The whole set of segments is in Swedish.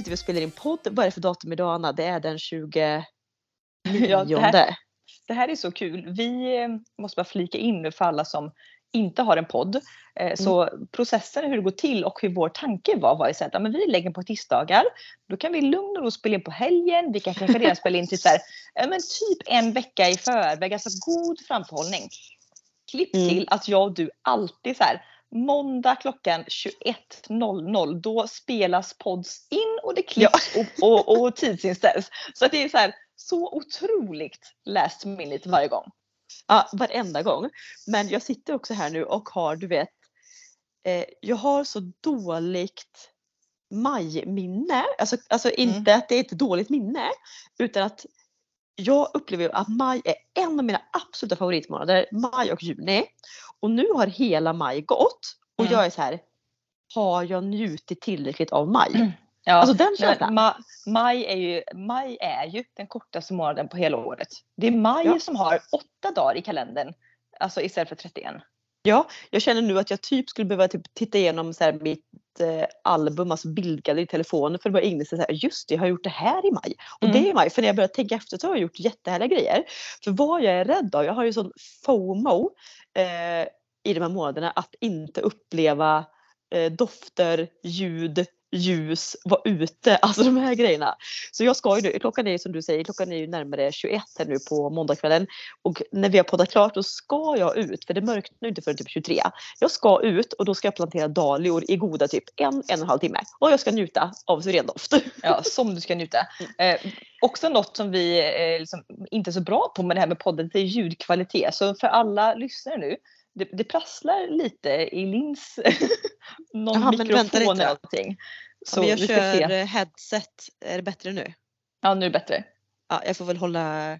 sitter vi och spelar in podd. Vad är det för datum idag Anna? Det är den 29. Ja, det, här, det här är så kul. Vi eh, måste bara flika in nu för alla som inte har en podd. Eh, Mm. Så processen hur det går till och hur vår tanke var var ju så att men vi lägger på tisdagar. Då kan vi lugn och ro spela in på helgen. Vi kan kanske redan spela in till så här, men typ en vecka i förväg. Alltså god framförhållning. Klipp Mm. till att jag och du alltid så här måndag klockan 21.00 då spelas pods in och det klipps och, och, och tidsinställs. Så att det är så här så otroligt last minute varje gång. Ja, varenda gång. Men jag sitter också här nu och har, du vet, eh, jag har så dåligt majminne. Alltså, alltså inte att det är ett dåligt minne utan att jag upplever att maj är en av mina absoluta favoritmånader, maj och juni. Och nu har hela maj gått och Mm. jag är så här, har jag njutit tillräckligt av maj? Mm. Ja, Alltså den känslan. ma, maj, är ju, maj är ju den kortaste månaden på hela året. Det är maj Ja. som har åtta dagar i kalendern. Alltså istället för 31. Ja, jag känner nu att jag typ skulle behöva typ titta igenom så här mitt eh, album, alltså bildgalleri i telefonen för att bara inse så här, just det, jag har gjort det här i maj. Och Mm. det är i maj, för när jag börjar tänka efter så har jag gjort jättehärliga grejer. För vad jag är rädd av, jag har ju sån FOMO eh, i de här månaderna att inte uppleva eh, dofter, ljud, ljus, vara ute, alltså de här grejerna. Så jag ska ju nu, klockan är ju som du säger, klockan är ju närmare 21 här nu på måndagskvällen. Och när vi har poddat klart då ska jag ut, för det mörknar ju inte förrän typ 23. Jag ska ut och då ska jag plantera dahlior i goda typ en, en och en halv timme. Och jag ska njuta av syrendoft. Ja, som du ska njuta. Eh, också något som vi eh, liksom inte är så bra på med det här med podden, det är ljudkvalitet. Så för alla lyssnare nu, det, det prasslar lite i Lins någon vänta mikrofon eller någonting. Så jag vi ska kör se. headset, är det bättre nu? Ja, nu är det bättre. Ja, jag får väl hålla,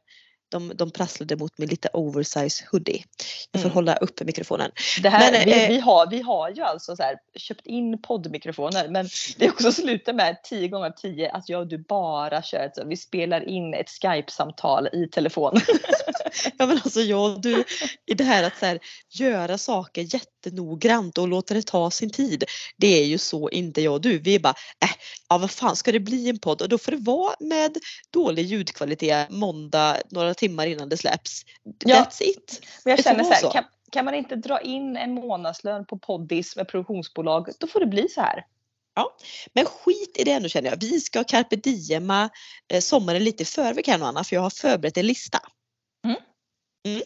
de, de prasslade mot min lite oversize hoodie. Jag får Mm. hålla uppe mikrofonen. Det här, Men, vi, eh, vi, har, vi har ju alltså så här, köpt in poddmikrofoner men det är också slutat med 10 gånger av 10 att jag och du bara kör ett, så vi spelar in ett Skype-samtal i telefon. Ja men alltså jag och du, i det här att så här, göra saker jättenoggrant och låta det ta sin tid. Det är ju så inte jag och du. Vi är bara, äh, ja vad fan ska det bli en podd? Och då får det vara med dålig ljudkvalitet måndag några timmar innan det släpps. Ja. That's it. Men jag Det känner så här, så. kan, kan man inte dra in en månadslön på poddis med produktionsbolag, då får det bli så här. Men skit i det nu känner jag. Vi ska carpe diema eh, sommaren lite i förväg här nu Anna för jag har förberett en lista. Mm.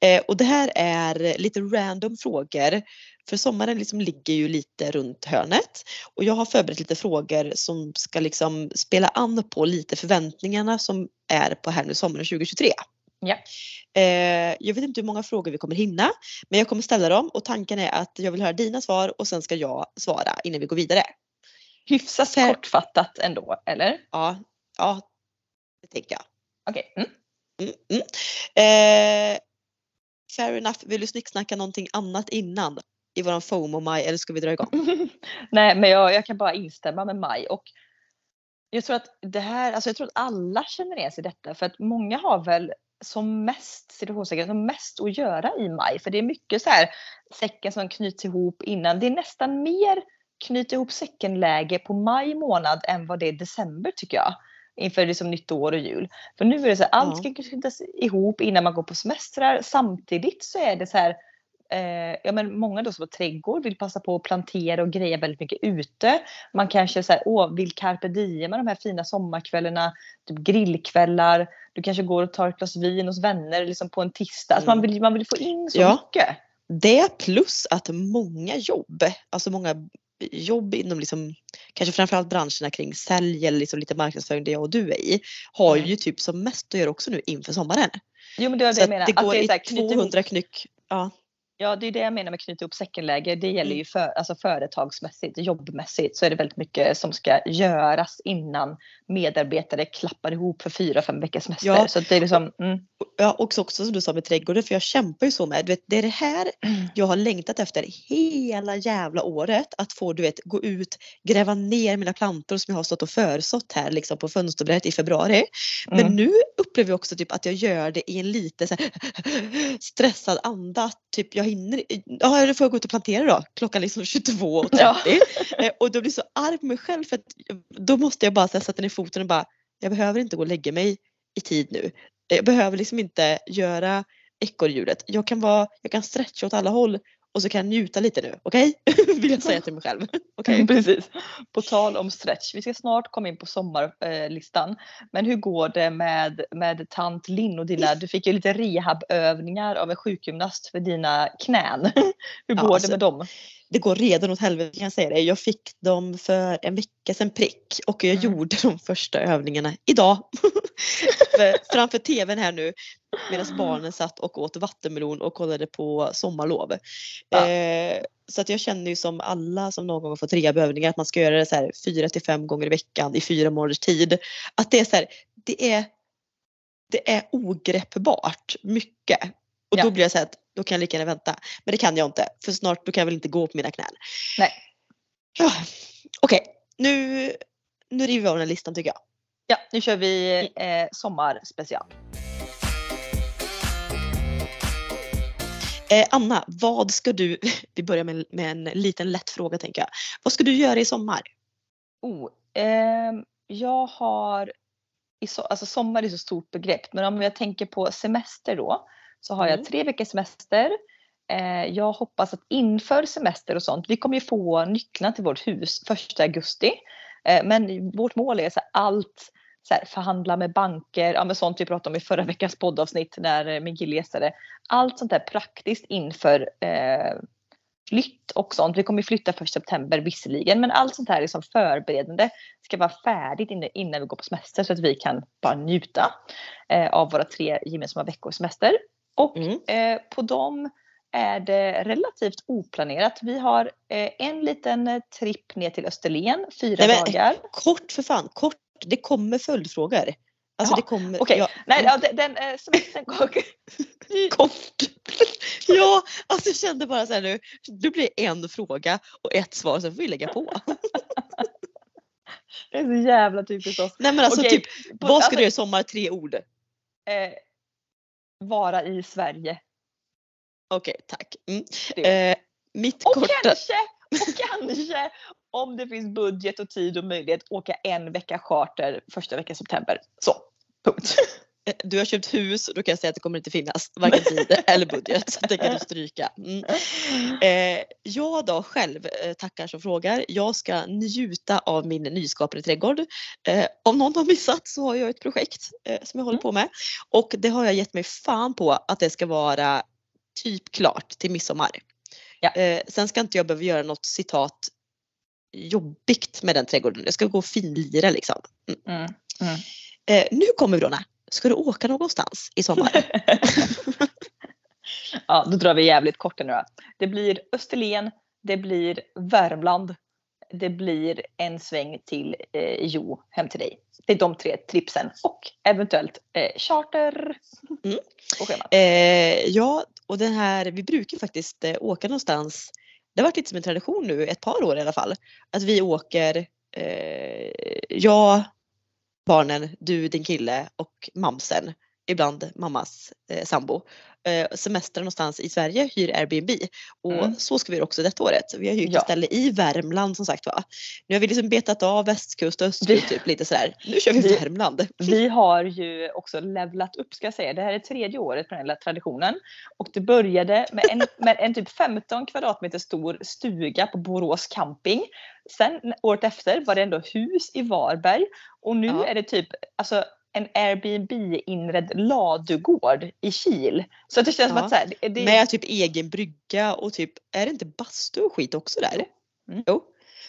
Eh, och det här är lite random frågor. För sommaren liksom ligger ju lite runt hörnet. Och jag har förberett lite frågor som ska liksom spela an på lite förväntningarna som är på här nu sommaren 2023. Ja. Eh, jag vet inte hur många frågor vi kommer hinna. Men jag kommer ställa dem och tanken är att jag vill höra dina svar och sen ska jag svara innan vi går vidare. Hyfsat kortfattat ändå, eller? Ja, ja det tänker jag. Okej. Mm. Mm, mm. Eh, fair enough. Vill du snicksnacka någonting annat innan i våran FOMO maj eller ska vi dra igång? Nej, men jag, jag kan bara instämma med Maj. Och jag tror att det här, alltså jag tror att alla känner igen sig i detta för att många har väl som mest, situationssäkerhet, som mest att göra i maj. För det är mycket så här säcken som knyts ihop innan. Det är nästan mer knyta ihop säcken-läge på maj månad än vad det är december tycker jag. Inför liksom nytt år och jul. För nu är det så här, allt ska knytas ihop innan man går på semestrar. Samtidigt så är det så här eh, ja, men många då som har trädgård vill passa på att plantera och greja väldigt mycket ute. Man kanske så här, åh, vill carpe diem med de här fina sommarkvällarna, typ grillkvällar. Du kanske går och tar ett glas vin hos vänner liksom på en tisdag. Alltså man, vill, man vill få in så Ja. mycket. Det plus att många jobb, alltså många jobb inom liksom, kanske framförallt branscherna kring sälj eller liksom lite marknadsföring det jag och du är i, har Mm. ju typ som mest att göra också nu inför sommaren. Jo men det var det jag att menar. det Att går det är i så här, ihop 200 knyck. Ja. Ja, det är det jag menar med knyta ihop säckenläge. Det gäller Mm. ju för, alltså företagsmässigt, jobbmässigt så är det väldigt mycket som ska göras innan medarbetare klappar ihop för fyra, fem veckors semester. Ja. Så det är liksom, mm, Ja, också, också som du sa med trädgården, för jag kämpar ju så med, du vet, det är det här jag har längtat efter hela jävla året. Att få, du vet, gå ut, gräva ner mina plantor som jag har stått och försått här liksom på fönsterbrädet i februari. Men mm. nu upplever jag också typ att jag gör det i en lite här stressad anda. Typ jag hinner Ja, då får jag gå ut och plantera då. Klockan liksom 22.30. Ja. Eh, och då blir jag så arg på mig själv för att då måste jag bara här, sätta ner foten och bara jag behöver inte gå och lägga mig i tid nu. Jag behöver liksom inte göra ekorrhjulet. Jag kan vara, jag kan stretcha åt alla håll och så kan jag njuta lite nu. Okej? Vill jag säga till mig själv. Okej? Precis. På tal om stretch, vi ska snart komma in på sommarlistan. Men hur går det med, med tant Linn och dina, du fick ju lite rehabövningar av en sjukgymnast för dina knän. Hur Ja, går alltså- det med dem? Det går redan åt helvete kan jag säga det. Jag fick dem för en vecka sedan prick och jag Mm. gjorde de första övningarna idag. för, framför tvn här nu medan barnen satt och åt vattenmelon och kollade på sommarlov. Ja. Eh, så att jag känner ju som alla som någon gång har fått rehabövningar att man ska göra det så här fyra till fem gånger i veckan i fyra månaders tid. Att det är så här, det är, det är ogreppbart mycket. Och Ja. då blir jag så här att då kan jag lika gärna vänta. Men det kan jag inte för snart då kan jag väl inte gå på mina knän. Nej. Ja. Okej, nu, nu river vi av den här listan tycker jag. Ja, nu kör vi eh, sommarspecial. Eh, Anna, vad ska du, vi börjar med, med en liten lätt fråga tänker jag. Vad ska du göra i sommar? Oh, ehm, jag har, i so, alltså sommar är så stort begrepp, men om jag tänker på semester då så har jag Mm. tre veckors semester. Eh, jag hoppas att inför semester och sånt, vi kommer ju få nycklarna till vårt hus 1 augusti. Eh, men vårt mål är så allt så här, förhandla med banker, ja, men sånt vi pratade om i förra veckans poddavsnitt när eh, min kille gästade. Allt sånt där praktiskt inför eh, flytt och sånt. Vi kommer flytta först september visserligen, men allt sånt här liksom förberedande ska vara färdigt innan, innan vi går på semester så att vi kan bara njuta eh, av våra tre gemensamma veckors semester. Och Mm. eh, på dem är det relativt oplanerat. Vi har eh, en liten eh, tripp ner till Österlen, fyra Nej, men- dagar. Kort för fan, kort. Det kommer följdfrågor. Alltså Jaha, det kommer. Okej, ja, nej, ja, den, den eh, semestern. Kort. ja, alltså jag kände bara så här nu. Det blir en fråga och ett svar, sen får vi lägga på. Det är så jävla typiskt oss. Nej men alltså Okej, typ, vad ska alltså, du göra i sommar? Tre ord. eh, vara i Sverige. Okej, tack. Mm. Eh, mitt Och korta... kanske, och kanske om det finns budget och tid och möjlighet åka en vecka charter första veckan september. Så, punkt. Eh, Du har köpt hus och då kan jag säga att det kommer inte finnas varken tid eller budget. Så det kan du stryka. Mm. Eh, jag då själv eh, tackar som frågar. Jag ska njuta av min nyskapade trädgård. Eh, om någon har missat så har jag ett projekt eh, som jag håller Mm. på med. Och det har jag gett mig fan på att det ska vara typ klart till midsommar. Ja. Eh, sen ska inte jag behöva göra något citat jobbigt med den trädgården. Jag ska gå och finlira liksom. Mm. Mm. Eh, nu kommer Bronna. Ska du åka någonstans i sommar? Ja, då drar vi jävligt kort nu. Det blir Österlen, det blir Värmland, det blir en sväng till eh, Jo hem till dig. Det är de tre tripsen och eventuellt eh, charter Mm. Eh, ja, och den här, vi brukar faktiskt eh, åka någonstans. Det har varit lite som en tradition nu, ett par år i alla fall. Att vi åker, eh, jag, barnen, du, din kille och mamsen. Ibland mammas eh, sambo. Eh, semester någonstans i Sverige, hyr Airbnb. Och Mm. så ska vi göra också detta året. Vi har hyrt Ja. ett ställe i Värmland som sagt va. Nu har vi liksom betat av västkust och östkust typ lite sådär. Nu kör vi Vi- Värmland. Vi har ju också levlat upp ska jag säga. Det här är tredje året på den här traditionen. Och det började med en, med en typ 15 kvadratmeter stor stuga på Borås camping. Sen året efter var det ändå hus i Varberg. Och nu Ja. är det typ alltså, en Airbnb-inredd ladugård i Kil. Så det känns som Ja. att så här, det, Med typ egen brygga och typ, är det inte bastu och skit också där? Mm. Jo.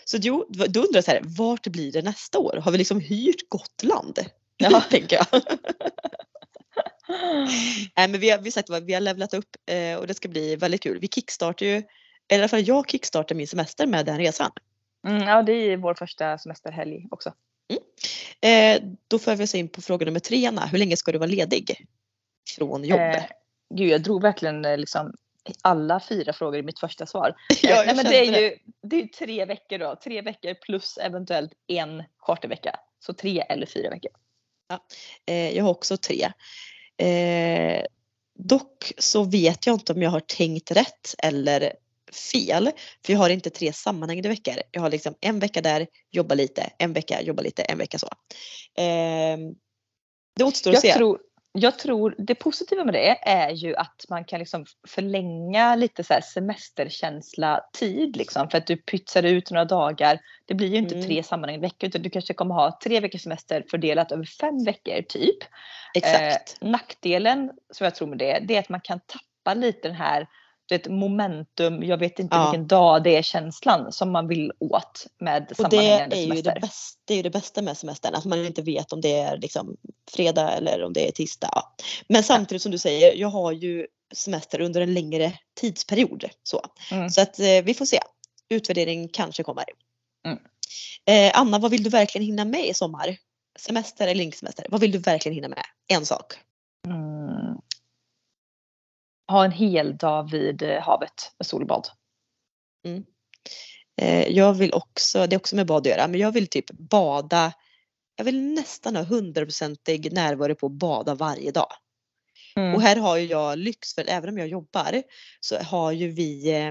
Så jo, då undrar jag så här, vart blir det nästa år? Har vi liksom hyrt Gotland? Ja. tänker jag. Nej men vi har, vi, sagt, vi har levlat upp eh, och det ska bli väldigt kul. Vi kickstartar ju, eller i alla fall jag kickstartar min semester med den resan. mm, ja, det är vår första semesterhelg också. Eh, då får vi oss in på fråga nummer tre Anna. Hur länge ska du vara ledig? Från jobb? Eh, gud, jag drog verkligen eh, liksom alla fyra frågor i mitt första svar. ja, Eh, jag Nej, men det är ju det är tre veckor då. Tre veckor plus eventuellt en chartervecka. Så tre eller fyra veckor. Eh, jag har också tre. Eh, Dock så vet jag inte om jag har tänkt rätt eller fel. För jag har inte tre sammanhängande veckor. Jag har liksom en vecka där, jobba lite, en vecka, jobba lite, en vecka så. Eh, det återstår att Jag se. tror, jag tror det positiva med det är ju att man kan liksom förlänga lite så semesterkänsla tid liksom för att du pytsar ut några dagar. Det blir ju inte Mm. tre sammanhängande veckor utan du kanske kommer ha tre veckors semester fördelat över fem veckor typ. Exakt. Eh, nackdelen som jag tror med det, det är att man kan tappa lite den här vet, momentum, jag vet inte Ja. vilken dag det är känslan som man vill åt med Och det sammanhängande ju semester. det, bästa, det är ju det bästa med semestern, att man inte vet om det är liksom fredag eller om det är tisdag. Ja. Men samtidigt som du säger, jag har ju semester under en längre tidsperiod. Så, Mm. så att eh, vi får se. Utvärdering kanske kommer. Mm. Eh, Anna, vad vill du verkligen hinna med i sommar? Semester eller inte semester? Vad vill du verkligen hinna med? En sak. Mm. Ha en hel dag vid eh, havet med solbad. Eh, jag vill också, det är också med bad att göra, men jag vill typ bada. Jag vill nästan ha hundraprocentig närvaro på att bada varje dag. Mm. Och här har ju jag lyx för även om jag jobbar så har ju vi eh,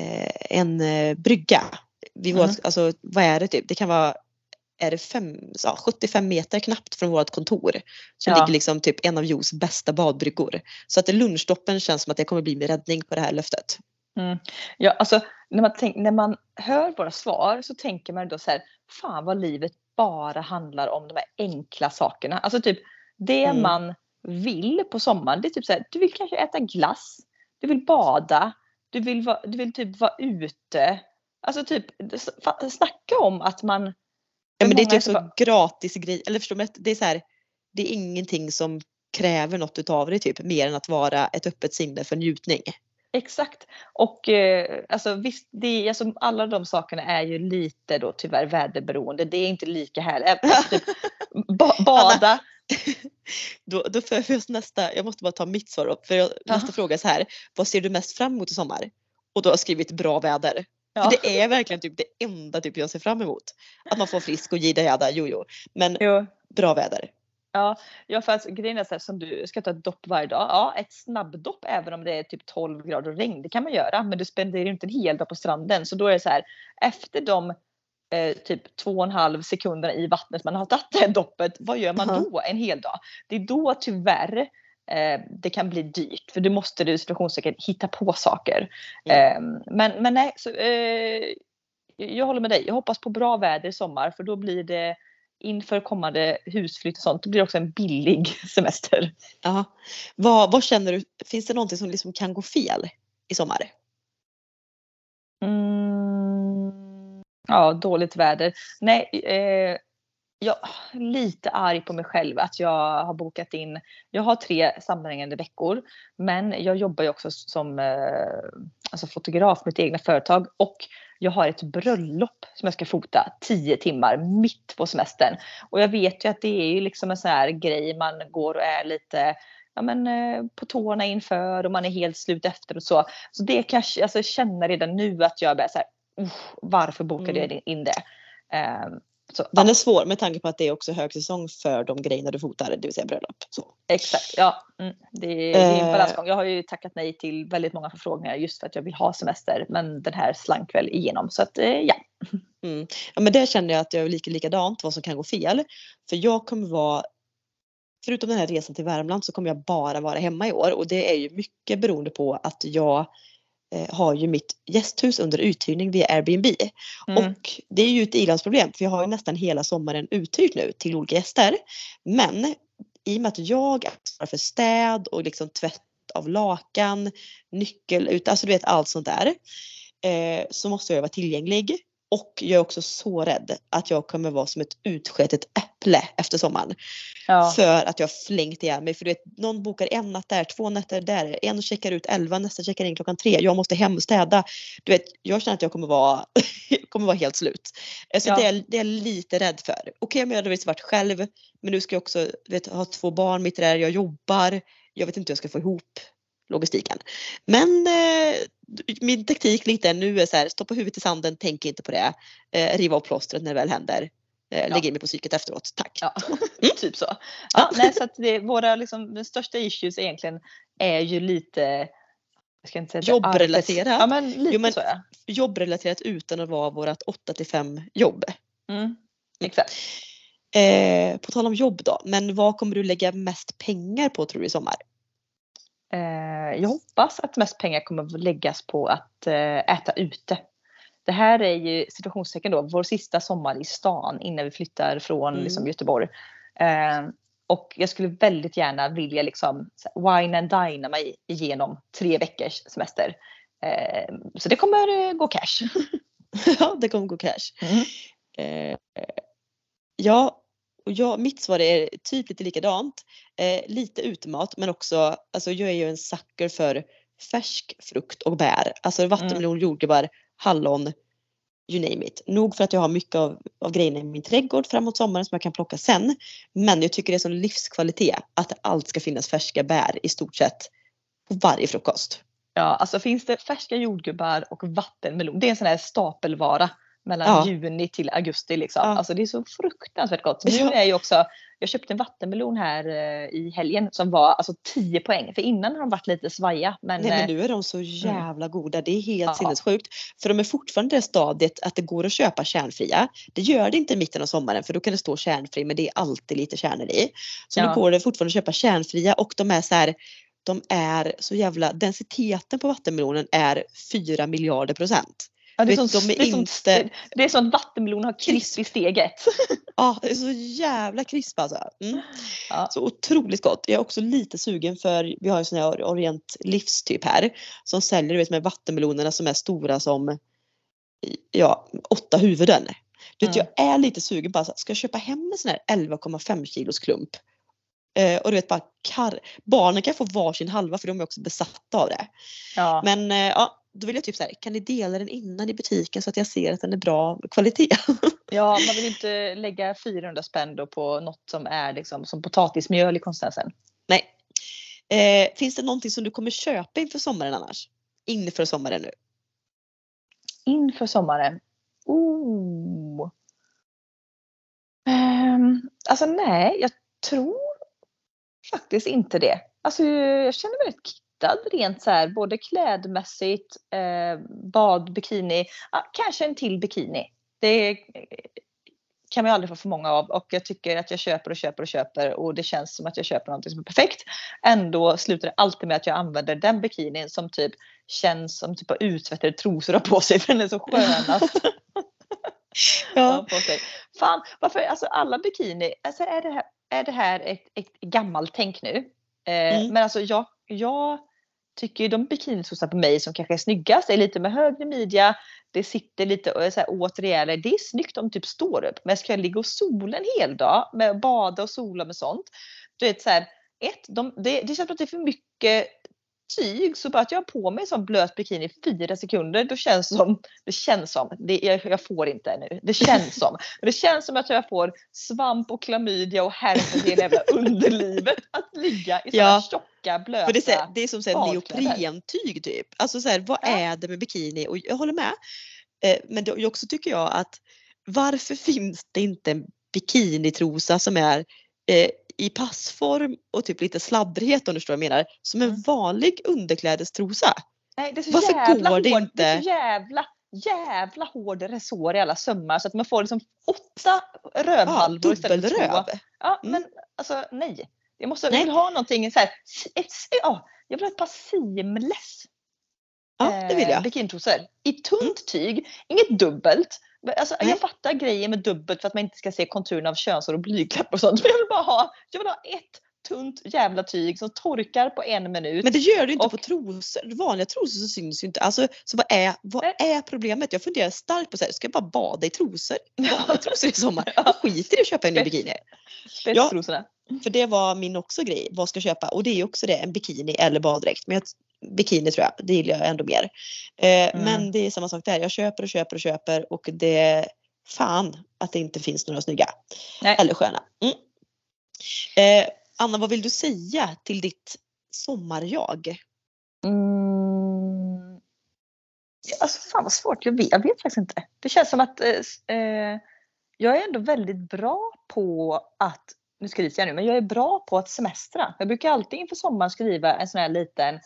eh, en brygga. Vårt, Mm. alltså, vad är det typ? Det kan vara är det fem, ja, 75 meter knappt från vårt kontor. Som Ja. ligger liksom typ en av Jos bästa badbryggor. Så att det lunchstoppen känns som att det kommer bli min räddning på det här löftet. Ja, alltså, när, man tänk, när man hör våra svar så tänker man då så här, fan vad livet bara handlar om de här enkla sakerna. Alltså typ det Mm. man vill på sommaren, det är typ så här, du vill kanske äta glass, du vill bada, du vill, va, du vill typ vara ute. Alltså typ snacka om att man Ja, men det är typ så bara- gratis grej. Eller förstår du? Det är så här. Det är ingenting som kräver något utav dig typ mer än att vara ett öppet sinne för njutning. Exakt. Och eh, alltså, visst, det, alltså, alla de sakerna är ju lite då tyvärr väderberoende. Det är inte lika. Alltså, typ, ba, bada. Då, då får jag nästa, jag måste bara ta mitt svar upp. För jag, Ja. nästa fråga är så här. Vad ser du mest fram emot i sommar? Och då har jag skrivit bra väder. Ja. För det är verkligen typ det enda typ jag ser fram emot. Att man får frisk och jida jada, jojo. Men Jo. bra väder. Ja, ja för att grejen är så här, som du ska ta ett dopp varje dag. Ja, ett snabbdopp även om det är typ 12 grader och regn, det kan man göra. Men du spenderar ju inte en hel dag på stranden. Så då är det så här, efter de eh, typ två och en halv sekunderna i vattnet man har tagit det här doppet, vad gör man då en hel dag? Det är då tyvärr eh, det kan bli dyrt. För du måste du hitta på saker. Eh, men, men nej, så, eh, jag håller med dig. Jag hoppas på bra väder i sommar för då blir det inför kommande husflytt och sånt, då blir det också en billig semester. Ja. Vad, vad känner du? Finns det någonting som liksom kan gå fel i sommar? Mm, ja, dåligt väder. Nej, eh, jag är lite arg på mig själv att jag har bokat in. Jag har tre sammanhängande veckor, men jag jobbar ju också som eh, alltså fotograf med mitt egna företag och jag har ett bröllop som jag ska fota 10 timmar mitt på semestern. Och jag vet ju att det är ju liksom en sån här grej man går och är lite ja, men, eh, på tårna inför och man är helt slut efter och så. Så det kanske, alltså jag känner redan nu att jag börjar så här, "Uff, varför bokade Mm. jag in det? Ehm, så, Den ja, är svår med tanke på att det är också högsäsong för de grejerna du fotar, det vill säga bröllop. Så. exakt, ja. Mm, det, är- det är en Eh. balansgång. Jag har ju tackat nej till väldigt många förfrågningar just för att jag vill ha semester. Men den här slank väl igenom. Så att eh, ja. Mm. Ja, men där känner jag att jag är lika likadant vad som kan gå fel. För jag kommer vara, förutom den här resan till Värmland så kommer jag bara vara hemma i år och det är ju mycket beroende på att jag har ju mitt gästhus under uthyrning via Airbnb. Mm. Och det är ju ett ilandsproblem för jag har ju nästan hela sommaren uthyrt nu till olika gäster. Men i och med att jag ansvarar för städ och liksom tvätt av lakan, nyckel alltså du vet allt sånt där. Eh, så måste jag vara tillgänglig. Och jag är också så rädd att jag kommer vara som ett utsketet äpple efter sommaren. Ja. För att jag har flängt ihjäl mig. För du vet, någon bokar en natt där, två nätter där. En checkar ut elva, nästa checkar in klockan tre. Jag måste hem och städa. Du vet, jag känner att jag kommer vara, kommer vara helt slut. Så Ja. det, är, det är jag lite rädd för. Okej om jag hade varit själv. Men nu ska jag också vet, ha två barn mitt i det här. Jag jobbar. Jag vet inte hur jag ska få ihop logistiken. Men eh, min taktik lite nu är så här, stoppa huvudet i sanden, tänk inte på det. Eh, riva av plåstret när det väl händer. Eh, lägger in mig på psyket efteråt, tack. Ja, typ så. Ja, nej, så att det, våra liksom, största issues egentligen är ju lite Jobbrelaterat. Ja men lite Jo, men- så ja. Jobbrelaterat utan att vara vårat 8 till 5 jobb. Mm. Exakt. Eh, på tal om jobb då, men vad kommer du lägga mest pengar på tror du i sommar? Eh, jag hoppas att mest pengar kommer att läggas på att eh, äta ute. Det här är ju situationstecken då vår sista sommar i stan innan vi flyttar från Mm. liksom, Göteborg. Eh, och jag skulle väldigt gärna vilja liksom wine and dina mig igenom tre veckors semester. Så det kommer gå cash. ja, det kommer gå cash. Mm. Ja, och jag, mitt svar är typ lite likadant. Eh, lite utemat men också, alltså jag är ju en sucker för färsk frukt och bär. Alltså vattenmelon, jordgubbar, hallon, you name it. Nog för att jag har mycket av, av grejerna i min trädgård framåt sommaren som jag kan plocka sen. Men jag tycker det är sån livskvalitet att alltid ska finnas färska bär i stort sett på varje frukost. Ja, alltså finns det färska jordgubbar och vattenmelon. Det är en sån här stapelvara mellan Ja. juni till augusti liksom. Ja. Alltså det är så fruktansvärt gott. Så nu Ja. är ju också, jag köpte en vattenmelon här eh, i helgen som var alltså 10 poäng. För innan har de varit lite svaja. Men, Nej men eh, nu är de så jävla goda. Det är helt Ja. sinnessjukt. För de är fortfarande i det stadiet att det går att köpa kärnfria. Det gör det inte i mitten av sommaren för då kan det stå kärnfri men det är alltid lite kärnor i. Så Ja. nu går det fortfarande att köpa kärnfria och de är så här de är så jävla, densiteten på vattenmelonen är 4 miljarder procent. Ja, det, är vet, sånt, de är det, är sånt, inte- det är att vattenmelon har krisp i steget. Ja, det är så jävla krisp alltså. Mm. Ja. Så otroligt gott. Jag är också lite sugen för vi har en sån här Orient Livs typ här. Som säljer du vet, med vattenmelonerna som är stora som ja, åtta huvuden. Du vet, Mm. Jag är lite sugen bara så här, ska jag köpa hem en sån här 11,5 kilos klump? Eh, och du vet bara kar- barnen kan få varsin halva för de är också besatta av det. Ja. Men eh, ja, då vill jag typ så här, kan ni dela den innan i butiken så att jag ser att den är bra kvalitet? ja, man vill inte lägga 400 spänn då på något som är liksom som potatismjöl i konsistensen. Nej. Eh, finns det någonting som du kommer köpa inför sommaren annars? Inför sommaren nu? Inför sommaren. Oh. Ehm, alltså nej, jag tror faktiskt inte det. Alltså jag känner mig rätt kittad rent så här, både klädmässigt, eh, bad, bikini, ja, kanske en till bikini. Det kan man ju aldrig få för många av och jag tycker att jag köper och köper och köper och det känns som att jag köper något som är perfekt. Ändå slutar det alltid med att jag använder den bikinin som typ känns som typ av uttvättade trosor att ha på sig för den är så skönast. ha på sig. Fan, varför, alltså alla bikini, alltså är det här, är det här ett, ett gammalt tänk nu? Eh, Mm. Men alltså jag, jag tycker ju de bikinitrosor på mig som kanske är snyggast är lite med högre midja, det sitter lite och är så här åt rejäla. Det är snyggt om typ står upp. Men ska jag ligga och sola en hel dag med att bada och sola med sånt. Du vet så här, ett, de, det, det känns som att det är för mycket tyg så bara att jag har på mig en sån blöt bikini i fyra sekunder då känns som, det känns som, det, jag, jag får inte nu, det känns som. Men det känns som att jag får svamp och klamydia och herpes i hela underlivet att ligga i såna Ja. tjocka blöta. För det är, så det är som så här badkläder. neoprentyg typ. Alltså så här, vad Ja. är det med bikini? Och jag håller med. Eh, men det, också tycker jag att varför finns det inte en bikinitrosa som är eh, i passform och typ lite sladdrighet om du förstår vad jag menar. Som en Mm. vanlig underklädestrosa. Nej, det är så Varför jävla går det hård, inte? Det är så jävla, jävla hård resår i alla sömmar så att man får liksom åtta Ja, rövhalvor istället för två. Ja, Mm. men alltså nej. Jag måste jag vill ha någonting så här, ett, ja, jag vill ha ett par seamless Ja, det vill eh, jag. bikinitrosor. I tunt tyg, inget dubbelt. Alltså, Nej. jag fattar grejen med dubbelt för att man inte ska se konturerna av könshår och blygdläppar och sånt. Men jag vill bara ha, jag vill ha ett tunt jävla tyg som torkar på en minut. Men det gör du inte Och- på trosor. Vanliga trosor så syns ju inte. Alltså, så vad är, vad är problemet? Jag funderar starkt på så här, ska jag bara bada i trosor? Bada i trosor i sommar? Ja. Jag skiter i att köpa en ny bikini. Spetstrosorna. För det var min också grej. Vad ska jag köpa? Och det är ju också det, en bikini eller baddräkt. Men jag, bikini tror jag, det gillar jag ändå mer. Eh, Mm. Men det är samma sak där. Jag köper och köper och köper och det är fan att det inte finns några snygga. Nej. Eller sköna. Mm. Eh, Anna, vad vill du säga till ditt sommarjag? Mm. Alltså fan vad svårt, jag vet, jag vet faktiskt inte. Det känns som att eh, eh, jag är ändå väldigt bra på att, nu skryter jag nu, men jag är bra på att semestra. Jag brukar alltid inför sommaren skriva en sån här liten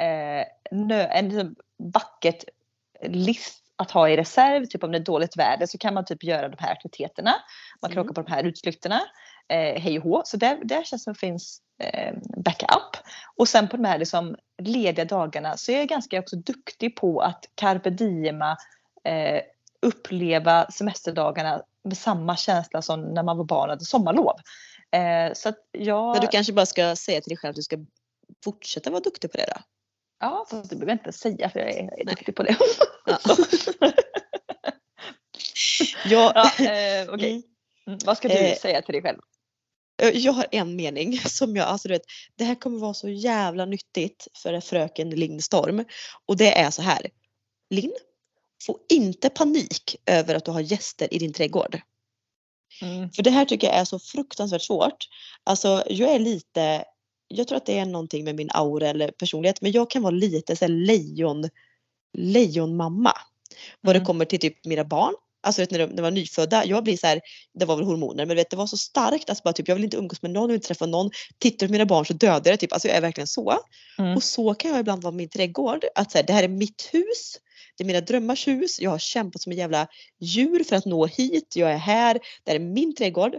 eh, en bucket list att ha i reserv. Typ om det är dåligt väder så kan man typ göra de här aktiviteterna. Man kan Mm. åka på de här utflykterna. Eh, hej och hå. Så där, där känns det som finns eh, backup. Och sen på de här liksom lediga dagarna så är jag ganska också duktig på att carpe diema eh, uppleva semesterdagarna med samma känsla som när man var barn och hade sommarlov. Eh, så att jag... Men du kanske bara ska säga till dig själv att du ska fortsätta vara duktig på det då? Ja, fast det behöver jag inte säga för jag är, jag är duktig på det. Ja. ja, jag, eh, okej. Mm. Mm, vad ska du Eh, säga till dig själv? jag har en mening som jag, alltså du vet, det här kommer vara så jävla nyttigt för fröken Lindstorm. Och det är så här. Linn, få inte panik över att du har gäster i din trädgård. Mm. För det här tycker jag är så fruktansvärt svårt. Alltså jag är lite, jag tror att det är någonting med min aura eller personlighet men jag kan vara lite så här lejon, lejonmamma. Vad Mm. det kommer till typ mina barn. Alltså vet, när de, när de var nyfödda, jag blir så här, det var väl hormoner men vet, det var så starkt. Alltså bara typ, jag vill inte umgås med någon, jag vill inte träffa någon. Tittar på mina barn så dödar jag det typ. Alltså jag är verkligen så. Mm. Och så kan jag ibland vara med min trädgård. Att så här, det här är mitt hus. Det är mina drömmars hus. Jag har kämpat som en jävla djur för att nå hit. Jag är här. Det här är min trädgård.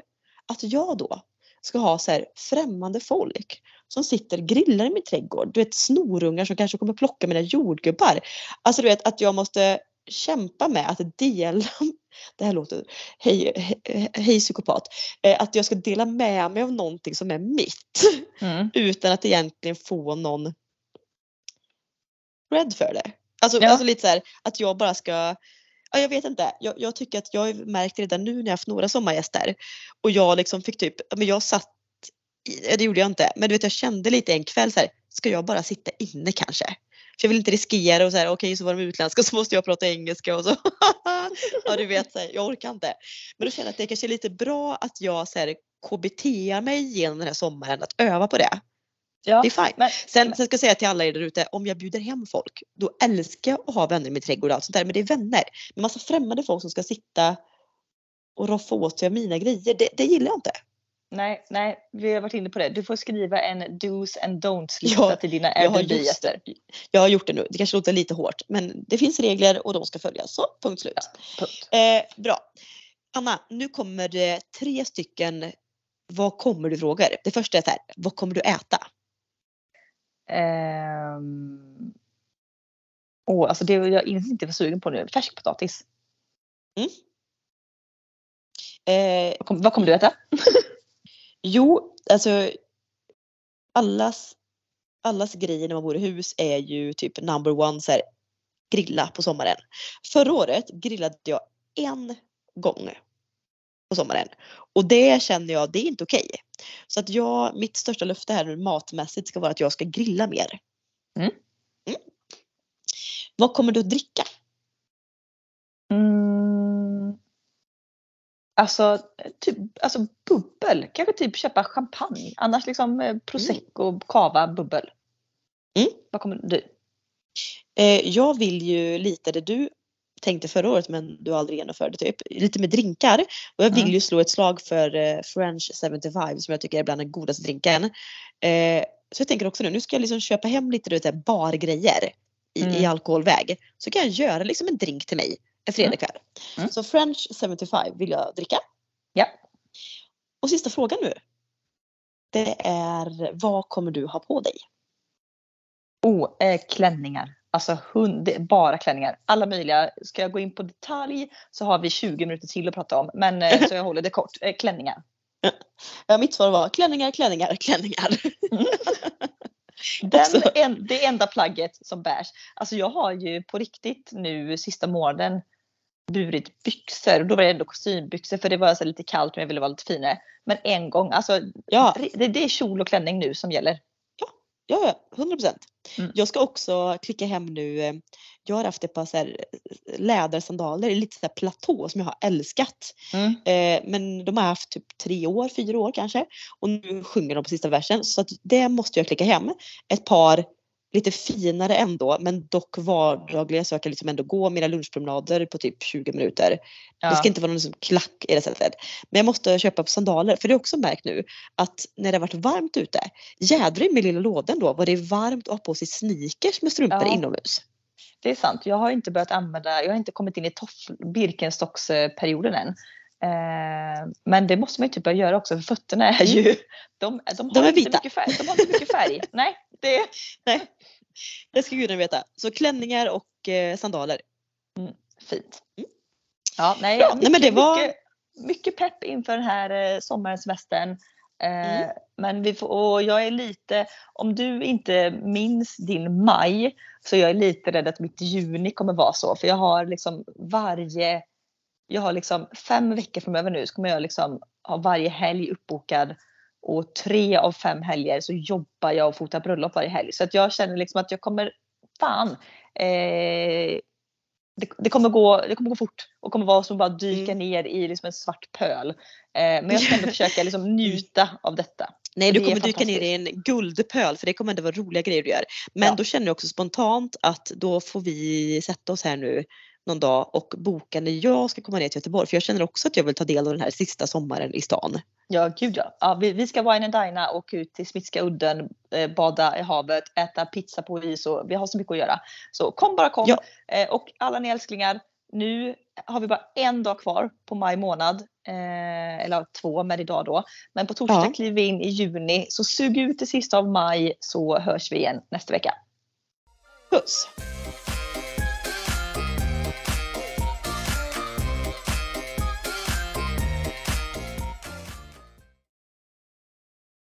Att jag då ska ha så här främmande folk som sitter och grillar i min trädgård. Du vet snorungar som kanske kommer plocka mina jordgubbar. Alltså du vet att jag måste kämpa med att dela, det här låter, hej, hej, hej psykopat, Eh, att jag ska dela med mig av någonting som är mitt Mm. utan att egentligen få någon cred för det. Alltså, Ja. alltså lite så här att jag bara ska Ja, jag vet inte. Jag, jag tycker att jag har märkt redan nu när jag har haft några sommargäster och jag liksom fick typ, men jag satt, det gjorde jag inte, men du vet jag kände lite en kväll så här, ska jag bara sitta inne kanske? För jag vill inte riskera och så här, okej så var de utländska så måste jag prata engelska och så. ja du vet, så här, jag orkar inte. Men då känner jag att det kanske är lite bra att jag så här, KBTar mig igenom den här sommaren, att öva på det. Ja, Det är fine. men, Sen, sen ska jag säga till alla er där ute, om jag bjuder hem folk, då älskar jag att ha vänner i min trädgård och allt sånt där. Men det är vänner. Men massa främmande folk som ska sitta och roffa åt sig av mina grejer. Det, det gillar jag inte. Nej, nej, vi har varit inne på det. Du får skriva en dos and don'ts lista Ja, till dina Jag Airbnb-gäster. jag har gjort det nu. Det kanske låter lite hårt. Men det finns regler och de ska följas. Så, punkt slut. Punkt. Eh, bra. Anna, nu kommer det tre stycken vad kommer du frågor. Det första är så här, vad kommer du äta? Ehm, åh, alltså det jag inte var sugen på nu. Färskpotatis. Eh, Vad, kom, vad kommer du äta? Jo, alltså allas, allas grejer när man bor i hus är ju typ number one så här, grilla på sommaren. Förra året grillade jag en gång på sommaren och det känner jag, det är inte okej. Så att jag, mitt största löfte här nu matmässigt ska vara att jag ska grilla mer. Mm. Mm. Vad kommer du att dricka? Mm. Alltså, typ, alltså bubbel. Kanske typ köpa champagne. Annars liksom eh, prosecco, cava, bubbel. Mm. Vad kommer du? Eh, jag vill ju lite det du tänkte förra året men du aldrig genomförde typ. Lite med drinkar. Och jag vill Mm. ju slå ett slag för eh, French 75 som jag tycker är bland den godaste drinken. Eh, så jag tänker också nu, nu ska jag liksom köpa hem lite du vet, bargrejer i, i Mm. alkoholväg. Så kan jag göra liksom en drink till mig en fredagkväll. Mm. Så French 75 vill jag dricka. Ja. Och sista frågan nu. Det är vad kommer du ha på dig? Oh, eh, klänningar. Alltså hund, bara klänningar. Alla möjliga. Ska jag gå in på detalj så har vi 20 minuter till att prata om. Men eh, så jag håller det kort. Eh, klänningar. Ja, mitt svar var klänningar, klänningar, klänningar. Den, Också. en, det enda plagget som bärs. Alltså jag har ju på riktigt nu sista månaden burit byxor. Då var det ändå kostymbyxor för det var så lite kallt men jag ville vara lite finare. Men en gång, alltså Ja, det, det är kjol och klänning nu som gäller. ja, ja, 100 procent. Mm. Jag ska också klicka hem nu. Jag har haft ett par så här eh, lädersandaler i lite så här platå som jag har älskat. Mm. Eh, men de har haft typ tre år, fyra år kanske. Och nu sjunger de på sista versen. Så att det måste jag klicka hem. Ett par lite finare ändå men dock vardagliga så jag kan liksom ändå gå mina lunchpromenader på typ 20 minuter. Ja. Det ska inte vara någon liksom klack i det sättet. Men jag måste köpa sandaler för det har också märkt nu att när det har varit varmt ute, jädrar i min lilla lådan då var det varmt att ha på sig sneakers med strumpor Ja. inomhus. Det är sant. Jag har inte börjat använda, jag har inte kommit in i Birkenstocksperioden än. Eh, men det måste man ju typ börja göra också för fötterna är ju, de, de har, De inte vita. mycket färg. De har inte mycket färg. Nej, det, Nej, det ska gudarna veta. Så klänningar och eh, sandaler. Fint. Mm. Ja, nej, Bra. mycket, Nej, men det var- mycket, mycket pepp inför den här eh, sommarens semestern. Eh, Mm. Men vi får, och jag är lite, om du inte minns din maj så jag är lite rädd att mitt juni kommer vara så. För jag har liksom varje, jag har liksom fem veckor framöver nu så kommer jag liksom ha varje helg uppbokad. Och tre av fem helger så jobbar jag och fotar bröllop varje helg. Så att jag känner liksom att jag kommer, fan, eh, det, det, kommer gå, det kommer gå fort och kommer vara som bara dyka Mm. ner i liksom en svart pöl. Eh, men jag ska ändå försöka liksom njuta av detta. Nej, du Det är kommer dyka ner i en guldpöl för det kommer ändå vara roliga grejer du gör. Men Ja. då känner jag också spontant att då får vi sätta oss här nu någon dag och boka när jag ska komma ner till Göteborg. För jag känner också att jag vill ta del av den här sista sommaren i stan. Ja, gud ja. ja vi, vi ska wine and dina och åka ut till Smitska udden, eh, bada i havet, äta pizza på is och vi har så mycket att göra. Så kom bara kom. Ja. Eh, och alla ni älsklingar, nu har vi bara en dag kvar på maj månad. Eh, eller två med idag då. Men på torsdag Ja. kliver vi in i juni. Så sug ut det sista av maj så hörs vi igen nästa vecka. Puss!